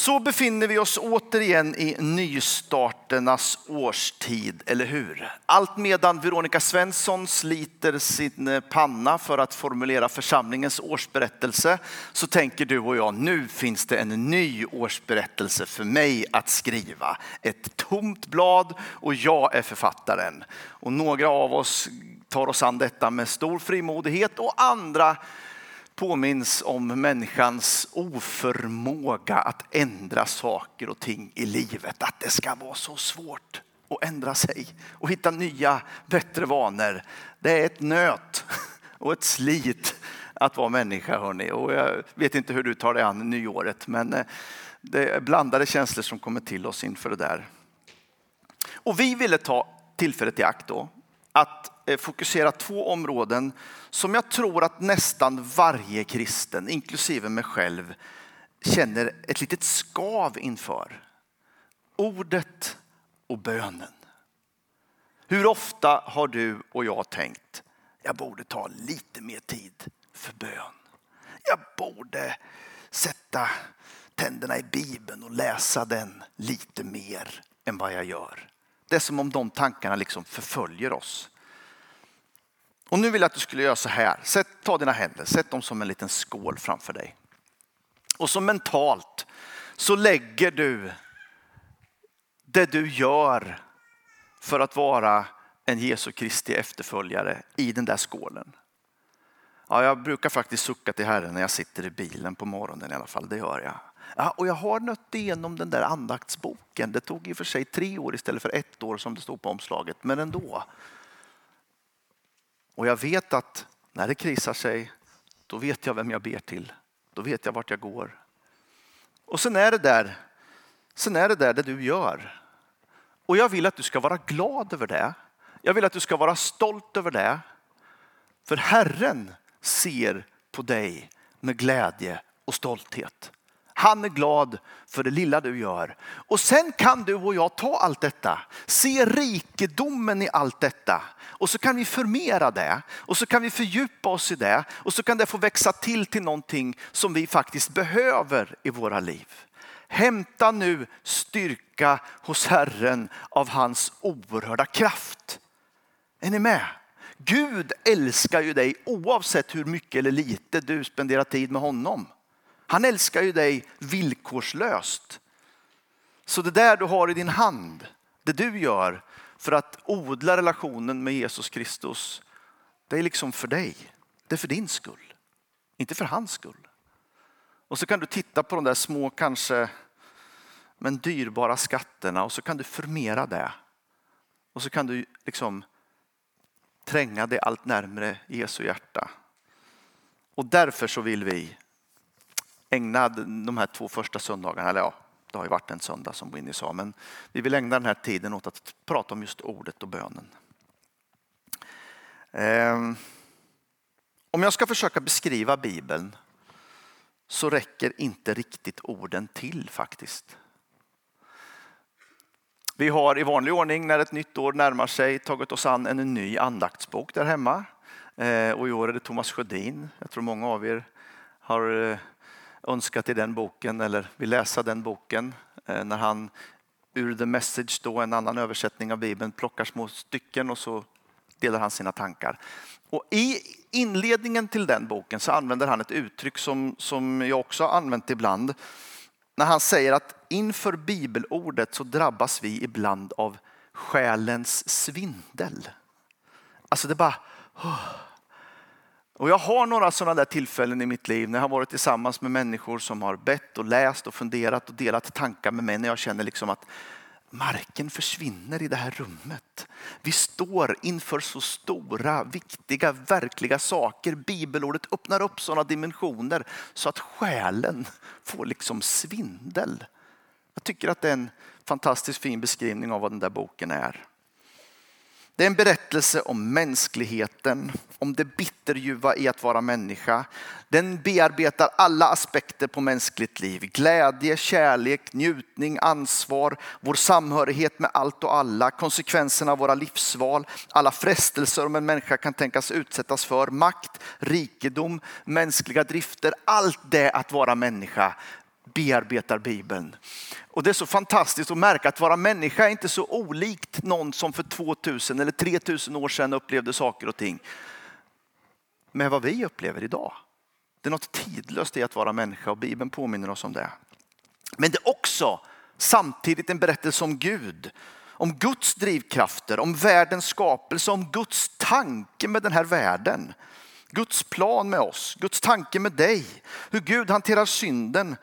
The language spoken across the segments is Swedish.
Så befinner vi oss återigen i nystarternas årstid, eller hur? Allt medan Veronica Svensson sliter sin eh, panna för att formulera församlingens årsberättelse så tänker du och jag, nu finns det en ny årsberättelse för mig att skriva. Ett tomt blad och jag är författaren. Och några av oss tar oss an detta med stor frimodighet och andra påminns om människans oförmåga att ändra saker och ting i livet. Att det ska vara så svårt att ändra sig och hitta nya, bättre vanor. Det är ett nöt och ett slit att vara människa. Hörrni. Och jag vet inte hur du tar dig an nyåret, men eh, det är blandade känslor som kommer till oss inför det där. Och vi ville ta tillfället i akt då att Eh, fokusera två områden som jag tror att nästan varje kristen, inklusive mig själv, känner ett litet skav inför. Ordet och bönen. Hur ofta har du och jag tänkt, jag borde ta lite mer tid för bön. Jag borde sätta tänderna i Bibeln och läsa den lite mer än vad jag gör. Det är som om de tankarna liksom förföljer oss. Och nu vill jag att du skulle göra så här. Sätt, ta dina händer, sätt dem som en liten skål framför dig. Och så mentalt så lägger du det du gör för att vara en Jesu Kristi efterföljare i den där skålen. Ja, jag brukar faktiskt sucka till Herren när jag sitter i bilen på morgonen i alla fall. Det gör jag. Ja, och jag har nött igenom den där andaktsboken. Det tog i och för sig tre år istället för ett år som det stod på omslaget, men ändå. Och jag vet att när det krisar sig, då vet jag vem jag ber till. Då vet jag vart jag går. Och sen är det där, sen är det där det du gör. Och jag vill att du ska vara glad över det. Jag vill att du ska vara stolt över det. För Herren ser på dig med glädje och stolthet. Han är glad för det lilla du gör. Och sen kan du och jag ta allt detta, se rikedomen i allt detta och så kan vi förmera det och så kan vi fördjupa oss i det och så kan det få växa till till någonting som vi faktiskt behöver i våra liv. Hämta nu styrka hos Herren av hans oerhörda kraft. Är ni med? Gud älskar ju dig oavsett hur mycket eller lite du spenderar tid med honom. Han älskar ju dig villkorslöst. Så det där du har i din hand, det du gör för att odla relationen med Jesus Kristus, det är liksom för dig. Det är för din skull, inte för hans skull. Och så kan du titta på de där små, kanske men dyrbara skatterna och så kan du förmera det. Och så kan du liksom tränga dig allt närmre Jesu hjärta. Och därför så vill vi ägna de här två första söndagarna, eller ja, det har ju varit en söndag som Winnie sa, men vi vill ägna den här tiden åt att prata om just ordet och bönen. Ehm, om jag ska försöka beskriva Bibeln så räcker inte riktigt orden till faktiskt. Vi har i vanlig ordning när ett nytt år närmar sig tagit oss an en ny andaktsbok där hemma. Ehm, och i år är det Thomas Sjödin. Jag tror många av er har eh, önskat i den boken eller vill läsa den boken eh, när han ur The Message, då en annan översättning av Bibeln, plockar små stycken och så delar han sina tankar. Och I inledningen till den boken så använder han ett uttryck som, som jag också har använt ibland. När han säger att inför bibelordet så drabbas vi ibland av själens svindel. Alltså det bara... Oh och jag har några sådana där tillfällen i mitt liv när jag har varit tillsammans med människor som har bett och läst och funderat och delat tankar med mig när jag känner liksom att marken försvinner i det här rummet. Vi står inför så stora, viktiga, verkliga saker. Bibelordet öppnar upp sådana dimensioner så att själen får liksom svindel. Jag tycker att det är en fantastiskt fin beskrivning av vad den där boken är. Det är en berättelse om mänskligheten, om det bitterljuva i att vara människa. Den bearbetar alla aspekter på mänskligt liv. Glädje, kärlek, njutning, ansvar, vår samhörighet med allt och alla, konsekvenserna av våra livsval, alla frestelser som en människa kan tänkas utsättas för, makt, rikedom, mänskliga drifter. Allt det att vara människa bearbetar Bibeln. Och det är så fantastiskt att märka att vara människa är inte så olikt någon som för 2000 eller 3000 år sedan upplevde saker och ting med vad vi upplever idag. Det är något tidlöst i att vara människa och Bibeln påminner oss om det. Men det är också samtidigt en berättelse om Gud, om Guds drivkrafter, om världens skapelse, om Guds tanke med den här världen. Guds plan med oss, Guds tanke med dig, hur Gud hanterar synden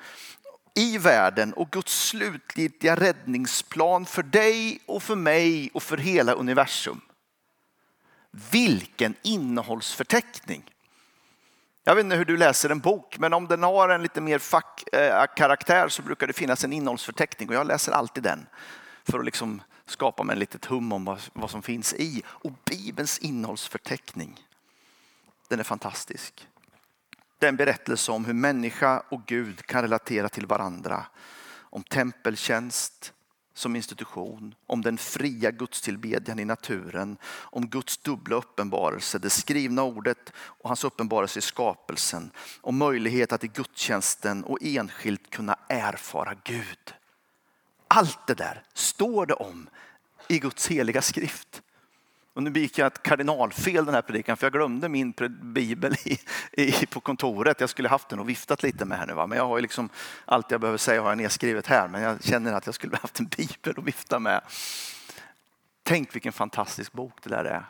i världen och Guds slutgiltiga räddningsplan för dig och för mig och för hela universum. Vilken innehållsförteckning! Jag vet inte hur du läser en bok, men om den har en lite mer fackkaraktär eh, så brukar det finnas en innehållsförteckning och jag läser alltid den för att liksom skapa mig en litet hum om vad som finns i. Och Bibelns innehållsförteckning, den är fantastisk. Det är en berättelse om hur människa och Gud kan relatera till varandra. Om tempeltjänst, som institution, om den fria gudstillbedjan i naturen, om Guds dubbla uppenbarelse, det skrivna ordet och hans uppenbarelse i skapelsen, om möjlighet att i gudstjänsten och enskilt kunna erfara Gud. Allt det där står det om i Guds heliga skrift. Och nu begick jag ett kardinalfel den här predikan för jag glömde min bibel i, i, på kontoret. Jag skulle haft den och viftat lite med här nu. Va? Men jag har ju liksom allt jag behöver säga har jag nedskrivet här. Men jag känner att jag skulle haft en bibel att vifta med. Tänk vilken fantastisk bok det där är.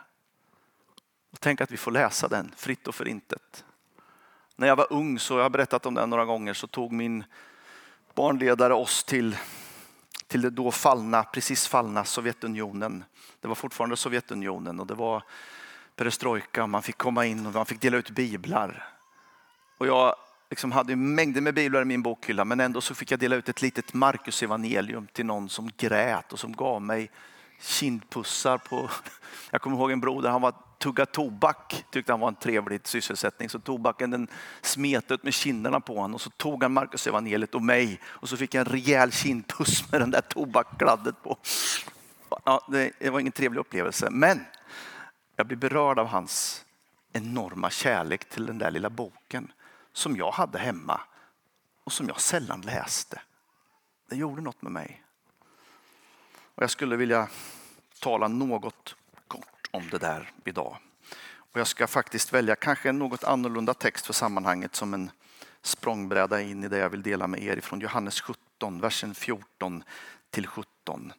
Och tänk att vi får läsa den fritt och förintet. När jag var ung, så jag har berättat om den några gånger, så tog min barnledare oss till till det då fallna, precis fallna Sovjetunionen. Det var fortfarande Sovjetunionen och det var perestrojka. Man fick komma in och man fick dela ut biblar. Och jag liksom hade mängder med biblar i min bokhylla men ändå så fick jag dela ut ett litet Markus evangelium till någon som grät och som gav mig kindpussar på... Jag kommer ihåg en broder, han var tugga tobak, tyckte han var en trevlig sysselsättning. Så tobaken den smet ut med kinderna på honom och så tog han Markus evangeliet och mig och så fick jag en rejäl kindpuss med den där tobakgladdet på. Ja, det var ingen trevlig upplevelse, men jag blev berörd av hans enorma kärlek till den där lilla boken som jag hade hemma och som jag sällan läste. Det gjorde något med mig. Och jag skulle vilja tala något om det där idag. Och jag ska faktiskt välja kanske en något annorlunda text för sammanhanget som en språngbräda in i det jag vill dela med er ifrån Johannes 17, versen 14 till 17.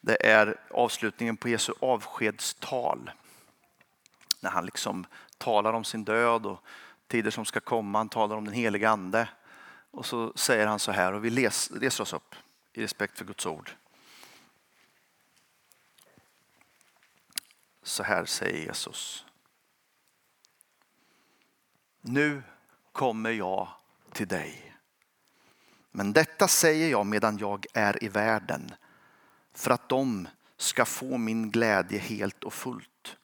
Det är avslutningen på Jesu avskedstal. När han liksom talar om sin död och tider som ska komma. Han talar om den heliga ande. Och så säger han så här, och vi reser oss upp i respekt för Guds ord. Så här säger Jesus. Nu kommer jag till dig. Men detta säger jag medan jag är i världen för att de ska få min glädje helt och fullt.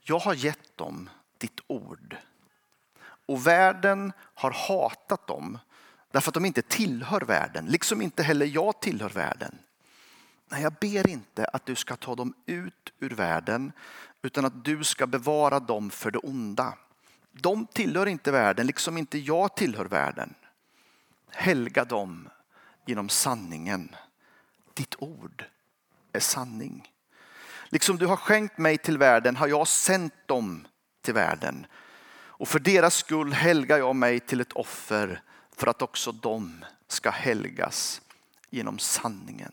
Jag har gett dem ditt ord och världen har hatat dem därför att de inte tillhör världen, liksom inte heller jag tillhör världen. Nej, jag ber inte att du ska ta dem ut ur världen utan att du ska bevara dem för det onda. De tillhör inte världen, liksom inte jag tillhör världen. Helga dem genom sanningen. Ditt ord är sanning. Liksom du har skänkt mig till världen har jag sänt dem till världen. Och för deras skull helgar jag mig till ett offer för att också de ska helgas genom sanningen.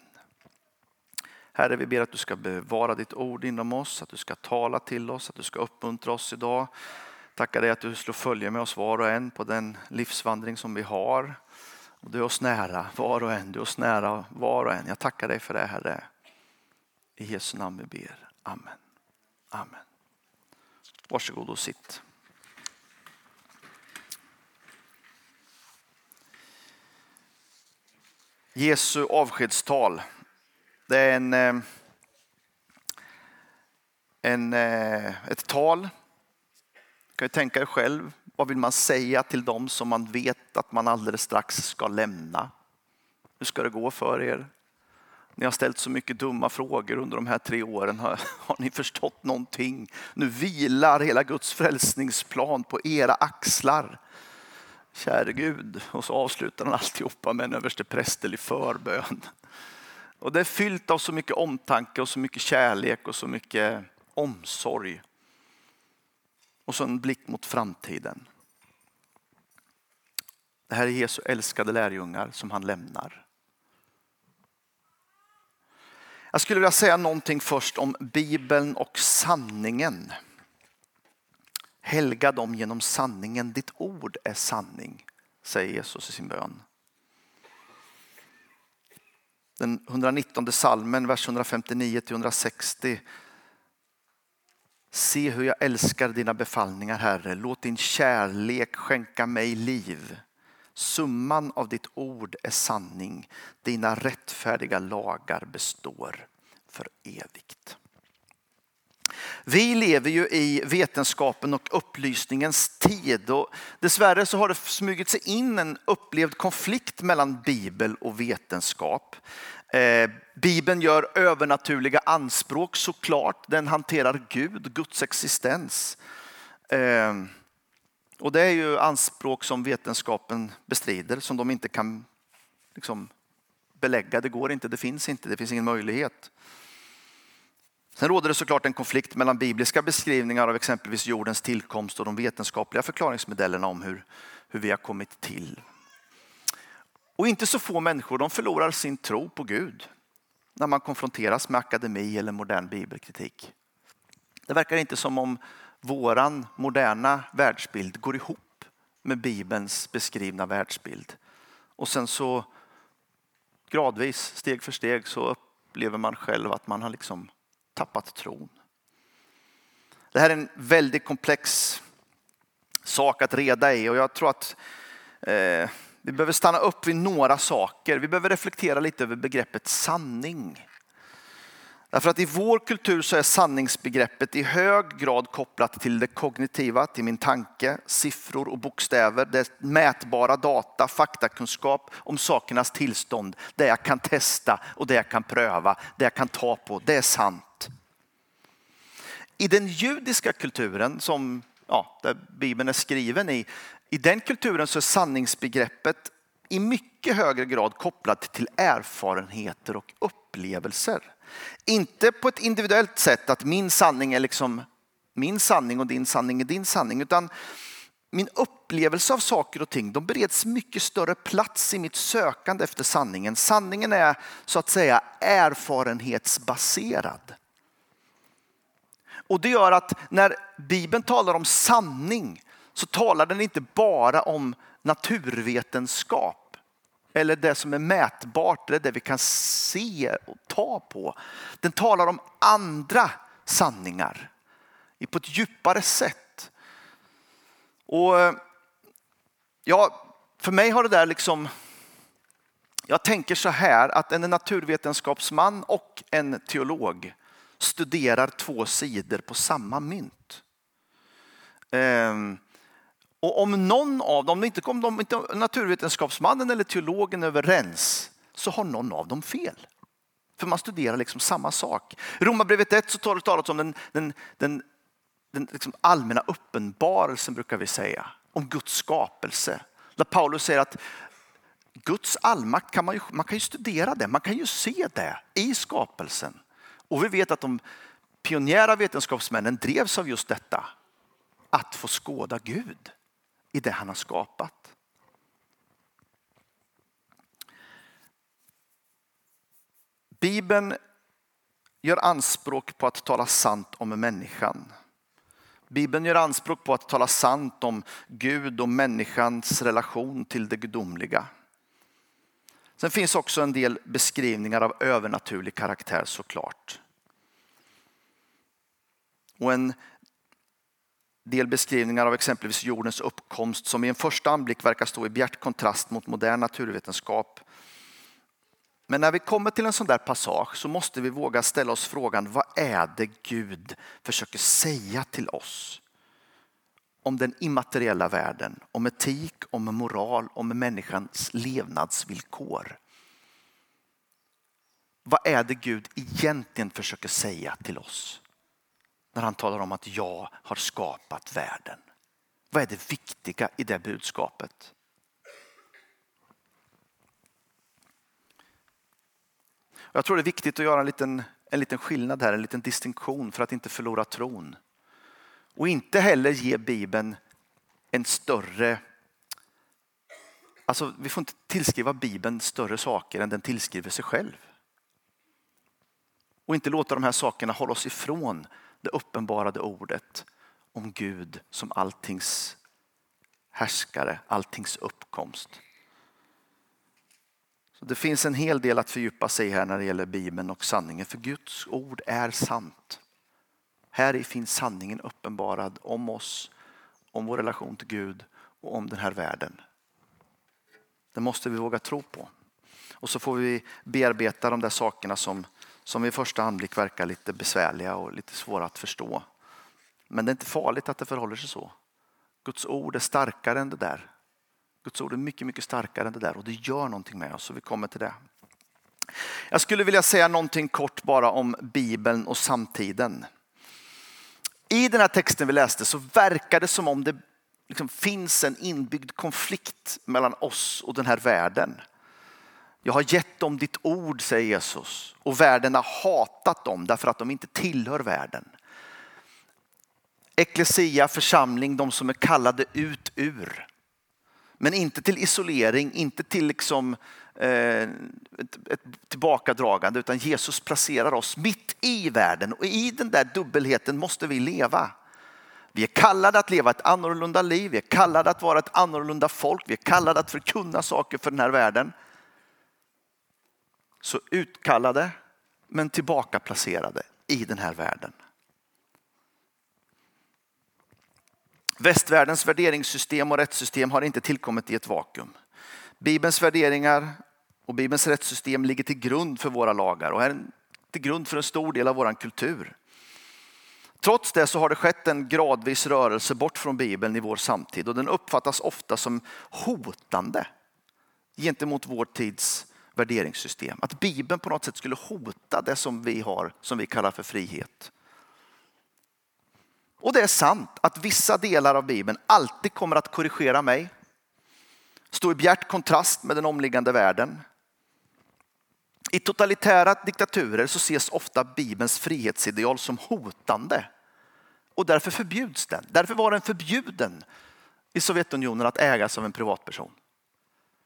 Herre, vi ber att du ska bevara ditt ord inom oss, att du ska tala till oss, att du ska uppmuntra oss idag. Tackar dig att du slår följe med oss var och en på den livsvandring som vi har. Och du är oss nära, var och en. Du är oss nära, var och en. Jag tackar dig för det, Herre. I Jesu namn vi ber. Amen. Amen. Varsågod och sitt. Jesu avskedstal. Det är en, eh, en, eh, ett tal. Du kan ju tänka dig själv, vad vill man säga till dem som man vet att man alldeles strax ska lämna? Hur ska det gå för er? Ni har ställt så mycket dumma frågor under de här tre åren. Har, har ni förstått någonting? Nu vilar hela Guds frälsningsplan på era axlar. käre Gud. Och så avslutar han alltihopa med en översteprästerlig förbön. Och det är fyllt av så mycket omtanke och så mycket kärlek och så mycket omsorg. Och så en blick mot framtiden. Det här är Jesu älskade lärjungar som han lämnar. Jag skulle vilja säga någonting först om Bibeln och sanningen. Helga dem genom sanningen. Ditt ord är sanning, säger Jesus i sin bön. Den 119 salmen, vers 159 160. Se hur jag älskar dina befallningar, Herre. Låt din kärlek skänka mig liv. Summan av ditt ord är sanning. Dina rättfärdiga lagar består för evigt. Vi lever ju i vetenskapen och upplysningens tid och dessvärre så har det smugit sig in en upplevd konflikt mellan bibel och vetenskap. Eh, Bibeln gör övernaturliga anspråk såklart. Den hanterar Gud, Guds existens. Eh, och det är ju anspråk som vetenskapen bestrider, som de inte kan liksom, belägga. Det går inte, det finns inte, det finns ingen möjlighet. Sen råder det såklart en konflikt mellan bibliska beskrivningar av exempelvis jordens tillkomst och de vetenskapliga förklaringsmodellerna om hur, hur vi har kommit till. Och inte så få människor de förlorar sin tro på Gud när man konfronteras med akademi eller modern bibelkritik. Det verkar inte som om våran moderna världsbild går ihop med Bibelns beskrivna världsbild. Och sen så gradvis, steg för steg, så upplever man själv att man har liksom tappat tron. Det här är en väldigt komplex sak att reda i och jag tror att eh, vi behöver stanna upp vid några saker. Vi behöver reflektera lite över begreppet sanning. Därför att i vår kultur så är sanningsbegreppet i hög grad kopplat till det kognitiva, till min tanke, siffror och bokstäver, det är mätbara data, faktakunskap om sakernas tillstånd, det jag kan testa och det jag kan pröva, det jag kan ta på, det är sant. I den judiska kulturen som ja, där Bibeln är skriven i, i den kulturen så är sanningsbegreppet i mycket högre grad kopplat till erfarenheter och upplevelser. Inte på ett individuellt sätt att min sanning är liksom min sanning och din sanning är din sanning. Utan min upplevelse av saker och ting de bereds mycket större plats i mitt sökande efter sanningen. Sanningen är så att säga erfarenhetsbaserad. Och det gör att när Bibeln talar om sanning så talar den inte bara om naturvetenskap eller det som är mätbart, det, det vi kan se och ta på. Den talar om andra sanningar på ett djupare sätt. Och eh, ja, för mig har det där liksom, jag tänker så här att en naturvetenskapsman och en teolog studerar två sidor på samma mynt. Ehm, och om någon av dem, inte om inte naturvetenskapsmannen eller teologen är överens, så har någon av dem fel. För man studerar liksom samma sak. I Romarbrevet 1 så talas det om den, den, den, den liksom allmänna uppenbarelsen brukar vi säga. Om Guds skapelse. Där Paulus säger att Guds allmakt kan man ju, man kan ju studera det, man kan ju se det i skapelsen. Och vi vet att de pionjära vetenskapsmännen drevs av just detta. Att få skåda Gud i det han har skapat. Bibeln gör anspråk på att tala sant om människan. Bibeln gör anspråk på att tala sant om Gud och människans relation till det gudomliga. Sen finns också en del beskrivningar av övernaturlig karaktär såklart. Och en del beskrivningar av exempelvis jordens uppkomst som i en första anblick verkar stå i bjärt kontrast mot modern naturvetenskap. Men när vi kommer till en sån där passage så måste vi våga ställa oss frågan vad är det Gud försöker säga till oss? Om den immateriella världen, om etik, om moral, om människans levnadsvillkor. Vad är det Gud egentligen försöker säga till oss? när han talar om att jag har skapat världen. Vad är det viktiga i det budskapet? Jag tror det är viktigt att göra en liten, en liten skillnad här, en liten distinktion för att inte förlora tron. Och inte heller ge Bibeln en större... Alltså, vi får inte tillskriva Bibeln större saker än den tillskriver sig själv. Och inte låta de här sakerna hålla oss ifrån det uppenbarade ordet om Gud som alltings härskare, alltings uppkomst. Så Det finns en hel del att fördjupa sig i här när det gäller Bibeln och sanningen. För Guds ord är sant. Här finns sanningen uppenbarad om oss, om vår relation till Gud och om den här världen. Det måste vi våga tro på. Och så får vi bearbeta de där sakerna som, som i första anblick verkar lite besvärliga och lite svåra att förstå. Men det är inte farligt att det förhåller sig så. Guds ord är starkare än det där. Guds ord är mycket, mycket starkare än det där och det gör någonting med oss så vi kommer till det. Jag skulle vilja säga någonting kort bara om Bibeln och samtiden. I den här texten vi läste så verkar det som om det liksom finns en inbyggd konflikt mellan oss och den här världen. Jag har gett dem ditt ord, säger Jesus, och världen har hatat dem därför att de inte tillhör världen. Ecclesia, församling, de som är kallade ut ur. Men inte till isolering, inte till liksom, eh, ett, ett tillbakadragande, utan Jesus placerar oss mitt i världen och i den där dubbelheten måste vi leva. Vi är kallade att leva ett annorlunda liv, vi är kallade att vara ett annorlunda folk, vi är kallade att förkunna saker för den här världen. Så utkallade men tillbakaplacerade i den här världen. Västvärldens värderingssystem och rättssystem har inte tillkommit i ett vakuum. Bibelns värderingar och Bibelns rättssystem ligger till grund för våra lagar och är till grund för en stor del av vår kultur. Trots det så har det skett en gradvis rörelse bort från Bibeln i vår samtid och den uppfattas ofta som hotande gentemot vår tids värderingssystem. Att Bibeln på något sätt skulle hota det som vi har, som vi kallar för frihet. Och det är sant att vissa delar av Bibeln alltid kommer att korrigera mig. Stå i bjärt kontrast med den omliggande världen. I totalitära diktaturer så ses ofta Bibelns frihetsideal som hotande. Och därför förbjuds den. Därför var den förbjuden i Sovjetunionen att ägas av en privatperson.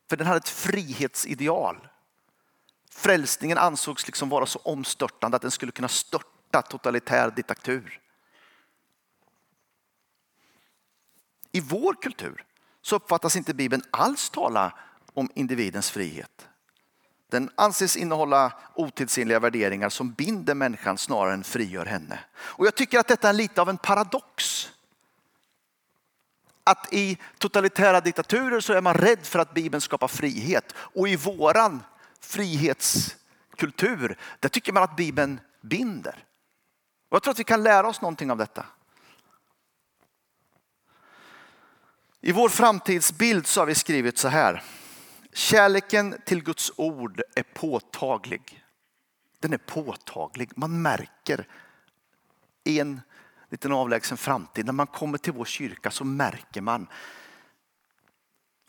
För den hade ett frihetsideal. Frälsningen ansågs liksom vara så omstörtande att den skulle kunna störta totalitär diktatur. I vår kultur så uppfattas inte Bibeln alls tala om individens frihet. Den anses innehålla otidsenliga värderingar som binder människan snarare än frigör henne. Och jag tycker att detta är lite av en paradox. Att i totalitära diktaturer så är man rädd för att Bibeln skapar frihet och i våran frihetskultur där tycker man att Bibeln binder. Och jag tror att vi kan lära oss någonting av detta. I vår framtidsbild så har vi skrivit så här. Kärleken till Guds ord är påtaglig. Den är påtaglig. Man märker i en liten avlägsen framtid, när man kommer till vår kyrka så märker man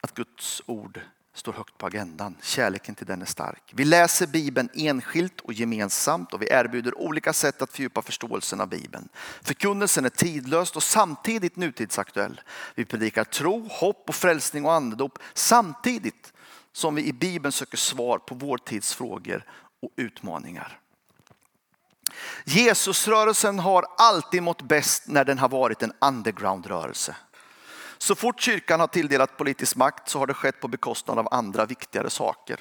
att Guds ord står högt på agendan. Kärleken till den är stark. Vi läser Bibeln enskilt och gemensamt och vi erbjuder olika sätt att fördjupa förståelsen av Bibeln. Förkunnelsen är tidlöst och samtidigt nutidsaktuell. Vi predikar tro, hopp och frälsning och andedop samtidigt som vi i Bibeln söker svar på vår tids frågor och utmaningar. Jesusrörelsen har alltid mått bäst när den har varit en undergroundrörelse. Så fort kyrkan har tilldelat politisk makt så har det skett på bekostnad av andra viktigare saker.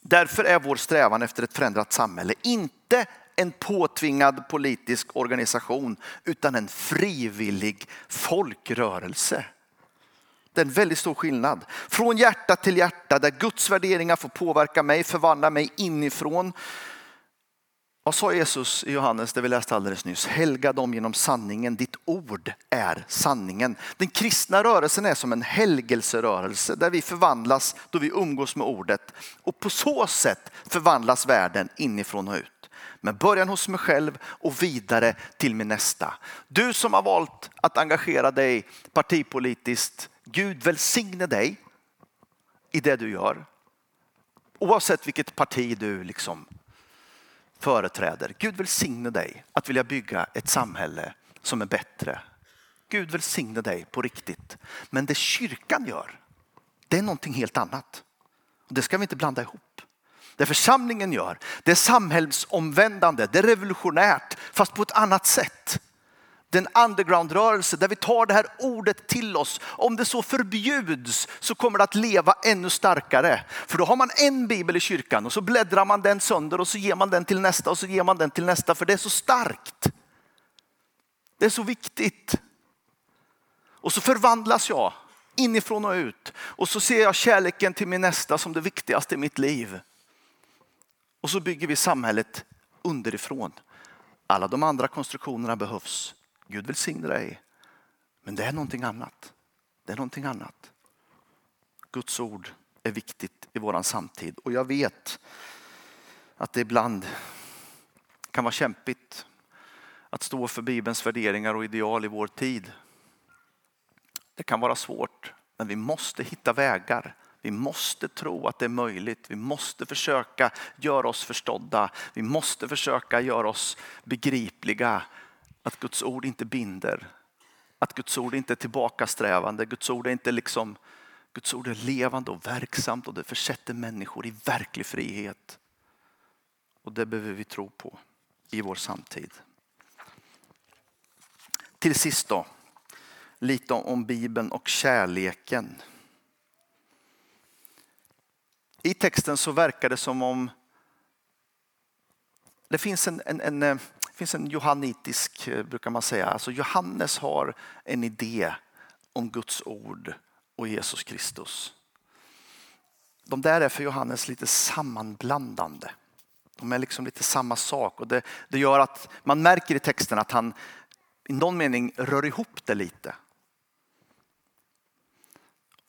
Därför är vår strävan efter ett förändrat samhälle inte en påtvingad politisk organisation utan en frivillig folkrörelse. Det är en väldigt stor skillnad. Från hjärta till hjärta där Guds värderingar får påverka mig, förvandla mig inifrån vad sa Jesus i Johannes, det vi läste alldeles nyss? Helga dem genom sanningen, ditt ord är sanningen. Den kristna rörelsen är som en helgelserörelse där vi förvandlas då vi umgås med ordet. Och på så sätt förvandlas världen inifrån och ut. Med början hos mig själv och vidare till min nästa. Du som har valt att engagera dig partipolitiskt, Gud välsigne dig i det du gör. Oavsett vilket parti du liksom företräder. Gud välsigne dig att vilja bygga ett samhälle som är bättre. Gud välsigne dig på riktigt. Men det kyrkan gör, det är någonting helt annat. Det ska vi inte blanda ihop. Det församlingen gör, det är samhällsomvändande, det är revolutionärt fast på ett annat sätt. Det är en undergroundrörelse där vi tar det här ordet till oss. Om det så förbjuds så kommer det att leva ännu starkare. För då har man en bibel i kyrkan och så bläddrar man den sönder och så ger man den till nästa och så ger man den till nästa för det är så starkt. Det är så viktigt. Och så förvandlas jag inifrån och ut och så ser jag kärleken till min nästa som det viktigaste i mitt liv. Och så bygger vi samhället underifrån. Alla de andra konstruktionerna behövs. Gud välsigne dig. Men det är någonting annat. Det är någonting annat. Guds ord är viktigt i våran samtid och jag vet att det ibland kan vara kämpigt att stå för Bibelns värderingar och ideal i vår tid. Det kan vara svårt, men vi måste hitta vägar. Vi måste tro att det är möjligt. Vi måste försöka göra oss förstådda. Vi måste försöka göra oss begripliga att Guds ord inte binder. Att Guds ord inte är tillbakasträvande. Guds ord är inte liksom Guds ord är levande och verksamt och det försätter människor i verklig frihet. Och det behöver vi tro på i vår samtid. Till sist då, lite om Bibeln och kärleken. I texten så verkar det som om det finns en, en, en eh, det finns en johannitisk, eh, brukar man säga. Alltså Johannes har en idé om Guds ord och Jesus Kristus. De där är för Johannes lite sammanblandande. De är liksom lite samma sak och det, det gör att man märker i texten att han i någon mening rör ihop det lite.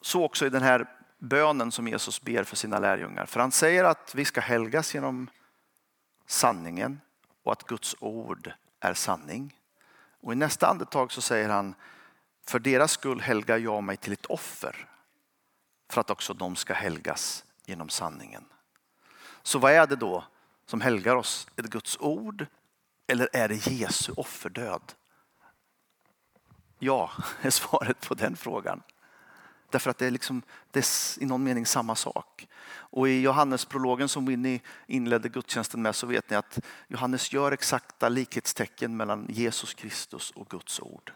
Så också i den här bönen som Jesus ber för sina lärjungar. För han säger att vi ska helgas genom sanningen och att Guds ord är sanning. Och i nästa andetag så säger han, för deras skull helgar jag mig till ett offer för att också de ska helgas genom sanningen. Så vad är det då som helgar oss? Är det Guds ord eller är det Jesu offerdöd? Ja, är svaret på den frågan. Därför att det är, liksom, det är i någon mening samma sak. Och i Johannesprologen som Winnie inledde gudstjänsten med så vet ni att Johannes gör exakta likhetstecken mellan Jesus Kristus och Guds ord.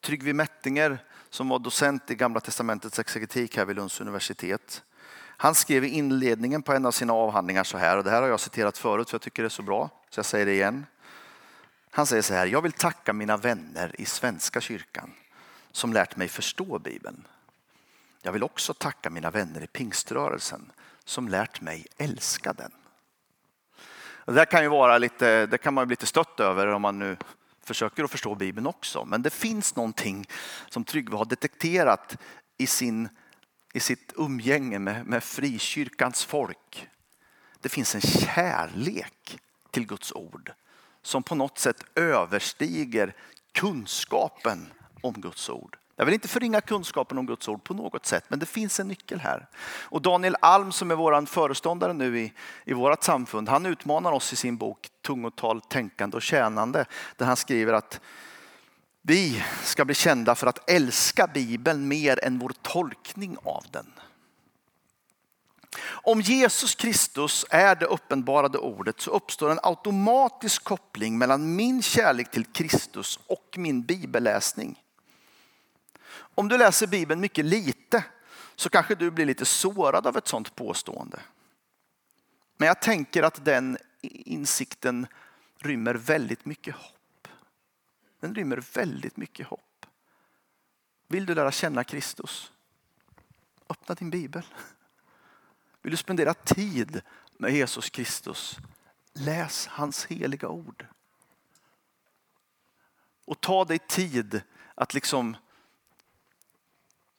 Tryggvi Mättinger som var docent i Gamla Testamentets exegetik här vid Lunds universitet. Han skrev i inledningen på en av sina avhandlingar så här, och det här har jag citerat förut för jag tycker det är så bra, så jag säger det igen. Han säger så här, jag vill tacka mina vänner i Svenska kyrkan som lärt mig förstå Bibeln. Jag vill också tacka mina vänner i pingströrelsen som lärt mig älska den. Det där kan ju vara lite, det kan man bli lite stött över om man nu försöker att förstå Bibeln också. Men det finns någonting som Tryggve har detekterat i, sin, i sitt umgänge med, med frikyrkans folk. Det finns en kärlek till Guds ord som på något sätt överstiger kunskapen om Guds ord. Jag vill inte förringa kunskapen om Guds ord på något sätt, men det finns en nyckel här. Och Daniel Alm som är vår föreståndare nu i, i vårt samfund, han utmanar oss i sin bok Tungotal, tänkande och tjänande, där han skriver att vi ska bli kända för att älska Bibeln mer än vår tolkning av den. Om Jesus Kristus är det uppenbarade ordet så uppstår en automatisk koppling mellan min kärlek till Kristus och min bibelläsning. Om du läser Bibeln mycket lite så kanske du blir lite sårad av ett sådant påstående. Men jag tänker att den insikten rymmer väldigt mycket hopp. Den rymmer väldigt mycket hopp. Vill du lära känna Kristus? Öppna din bibel. Vill du spendera tid med Jesus Kristus? Läs hans heliga ord. Och ta dig tid att liksom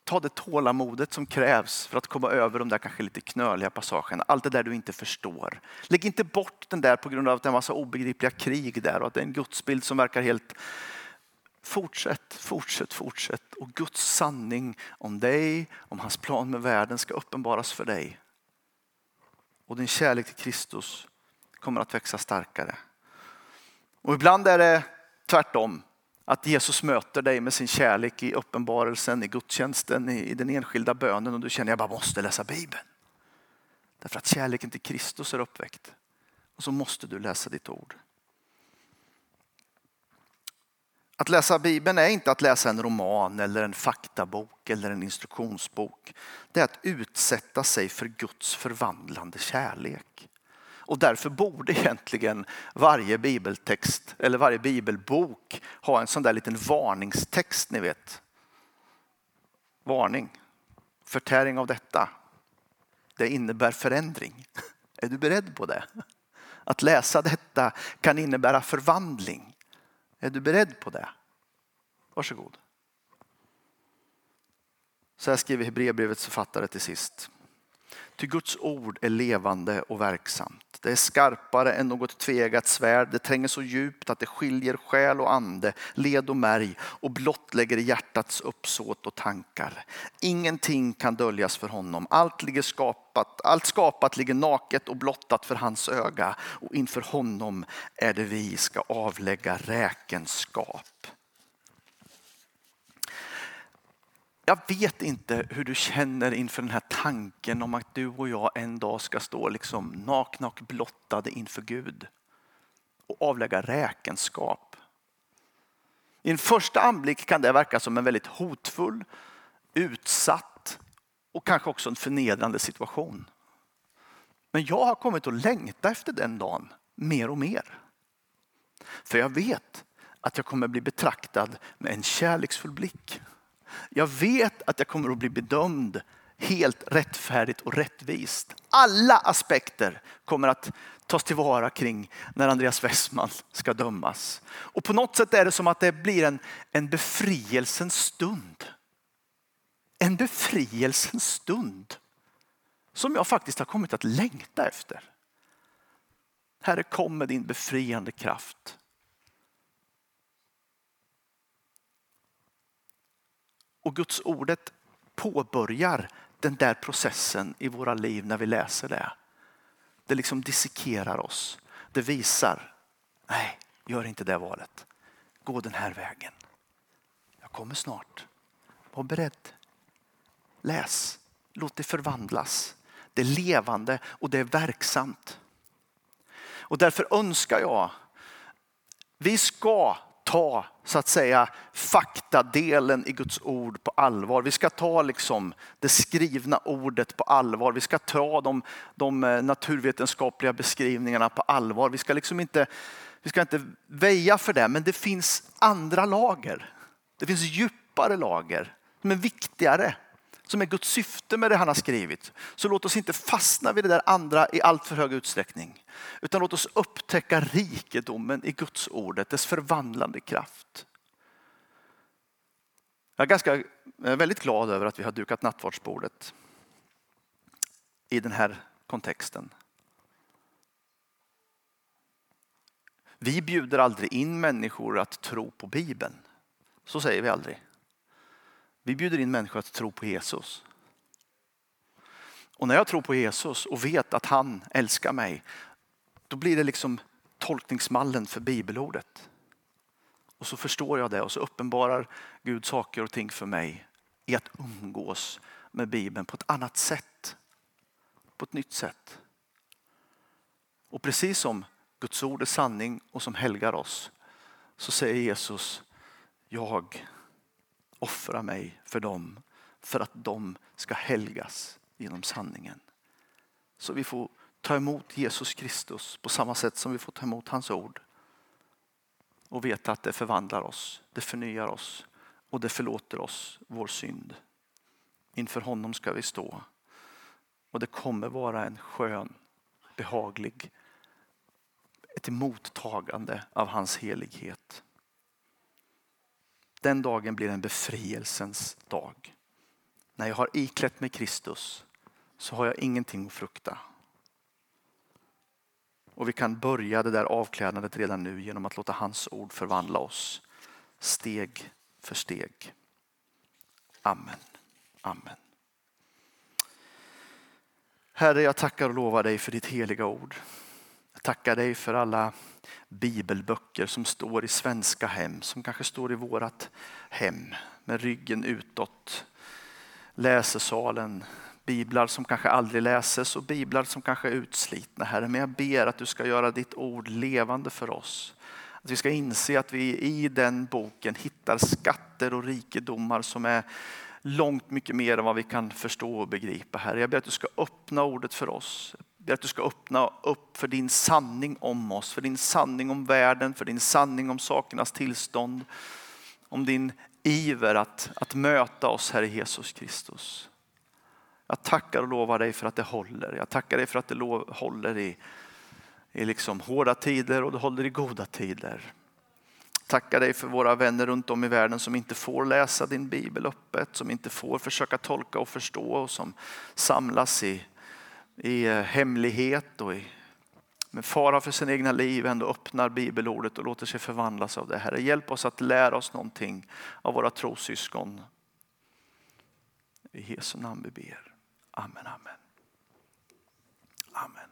ta det tålamodet som krävs för att komma över de där kanske lite knöliga passagerna. Allt det där du inte förstår. Lägg inte bort den där på grund av att det är en massa obegripliga krig där och att det är en gudsbild som verkar helt Fortsätt, fortsätt, fortsätt. Och Guds sanning om dig, om hans plan med världen ska uppenbaras för dig. Och din kärlek till Kristus kommer att växa starkare. Och ibland är det tvärtom. Att Jesus möter dig med sin kärlek i uppenbarelsen, i gudstjänsten, i den enskilda bönen och du känner att jag bara måste läsa Bibeln. Därför att kärleken till Kristus är uppväckt. Och så måste du läsa ditt ord. Att läsa Bibeln är inte att läsa en roman eller en faktabok eller en instruktionsbok. Det är att utsätta sig för Guds förvandlande kärlek. Och därför borde egentligen varje bibeltext eller varje bibelbok ha en sån där liten varningstext ni vet. Varning. Förtäring av detta. Det innebär förändring. Är du beredd på det? Att läsa detta kan innebära förvandling. Är du beredd på det? Varsågod. Så här skriver Hebreerbrevets författare till sist. Ty Guds ord är levande och verksamt. Det är skarpare än något tvegat svärd. Det tränger så djupt att det skiljer själ och ande, led och märg och blottlägger hjärtats uppsåt och tankar. Ingenting kan döljas för honom. Allt, ligger skapat, allt skapat ligger naket och blottat för hans öga och inför honom är det vi ska avlägga räkenskap. Jag vet inte hur du känner inför den här tanken om att du och jag en dag ska stå liksom nakna och blottade inför Gud och avlägga räkenskap. I en första anblick kan det verka som en väldigt hotfull, utsatt och kanske också en förnedrande situation. Men jag har kommit att längta efter den dagen mer och mer. För jag vet att jag kommer bli betraktad med en kärleksfull blick. Jag vet att jag kommer att bli bedömd helt rättfärdigt och rättvist. Alla aspekter kommer att tas tillvara kring när Andreas Westman ska dömas. Och på något sätt är det som att det blir en, en befrielsens stund. En befrielsens stund som jag faktiskt har kommit att längta efter. Herre kom med din befriande kraft. Och Guds ordet påbörjar den där processen i våra liv när vi läser det. Det liksom dissekerar oss. Det visar, nej, gör inte det valet. Gå den här vägen. Jag kommer snart. Var beredd. Läs. Låt det förvandlas. Det är levande och det är verksamt. Och därför önskar jag, vi ska ta så att säga faktadelen i Guds ord på allvar. Vi ska ta liksom det skrivna ordet på allvar. Vi ska ta de, de eh, naturvetenskapliga beskrivningarna på allvar. Vi ska liksom inte, vi ska inte väja för det, men det finns andra lager. Det finns djupare lager som är viktigare som är Guds syfte med det han har skrivit. Så låt oss inte fastna vid det där andra i allt för hög utsträckning. Utan låt oss upptäcka rikedomen i Guds ordet, dess förvandlande kraft. Jag är, ganska, jag är väldigt glad över att vi har dukat nattvardsbordet i den här kontexten. Vi bjuder aldrig in människor att tro på Bibeln. Så säger vi aldrig. Vi bjuder in människor att tro på Jesus. Och när jag tror på Jesus och vet att han älskar mig, då blir det liksom tolkningsmallen för bibelordet. Och så förstår jag det och så uppenbarar Gud saker och ting för mig i att umgås med Bibeln på ett annat sätt. På ett nytt sätt. Och precis som Guds ord är sanning och som helgar oss så säger Jesus, jag offra mig för dem för att de ska helgas genom sanningen. Så vi får ta emot Jesus Kristus på samma sätt som vi får ta emot hans ord. Och veta att det förvandlar oss, det förnyar oss och det förlåter oss vår synd. Inför honom ska vi stå. Och det kommer vara en skön, behaglig, ett emottagande av hans helighet. Den dagen blir en befrielsens dag. När jag har iklätt mig Kristus så har jag ingenting att frukta. Och vi kan börja det där avklädnadet redan nu genom att låta hans ord förvandla oss. steg för steg. Amen. Amen. Herre, jag tackar och lovar dig för ditt heliga ord. Jag tackar dig för alla bibelböcker som står i svenska hem, som kanske står i vårat hem med ryggen utåt. Läsesalen, biblar som kanske aldrig läses och biblar som kanske är utslitna. Herre, men jag ber att du ska göra ditt ord levande för oss. Att vi ska inse att vi i den boken hittar skatter och rikedomar som är långt mycket mer än vad vi kan förstå och begripa. Herre, jag ber att du ska öppna ordet för oss. Det är att du ska öppna upp för din sanning om oss, för din sanning om världen, för din sanning om sakernas tillstånd. Om din iver att, att möta oss, Herre Jesus Kristus. Jag tackar och lovar dig för att det håller. Jag tackar dig för att det håller i, i liksom hårda tider och det håller i goda tider. Tackar dig för våra vänner runt om i världen som inte får läsa din bibel öppet, som inte får försöka tolka och förstå och som samlas i, i eh, hemlighet och i, med fara för sin egna liv ändå öppnar bibelordet och låter sig förvandlas av det. Herre, hjälp oss att lära oss någonting av våra trossyskon. I Jesu namn vi ber. Amen, amen. Amen.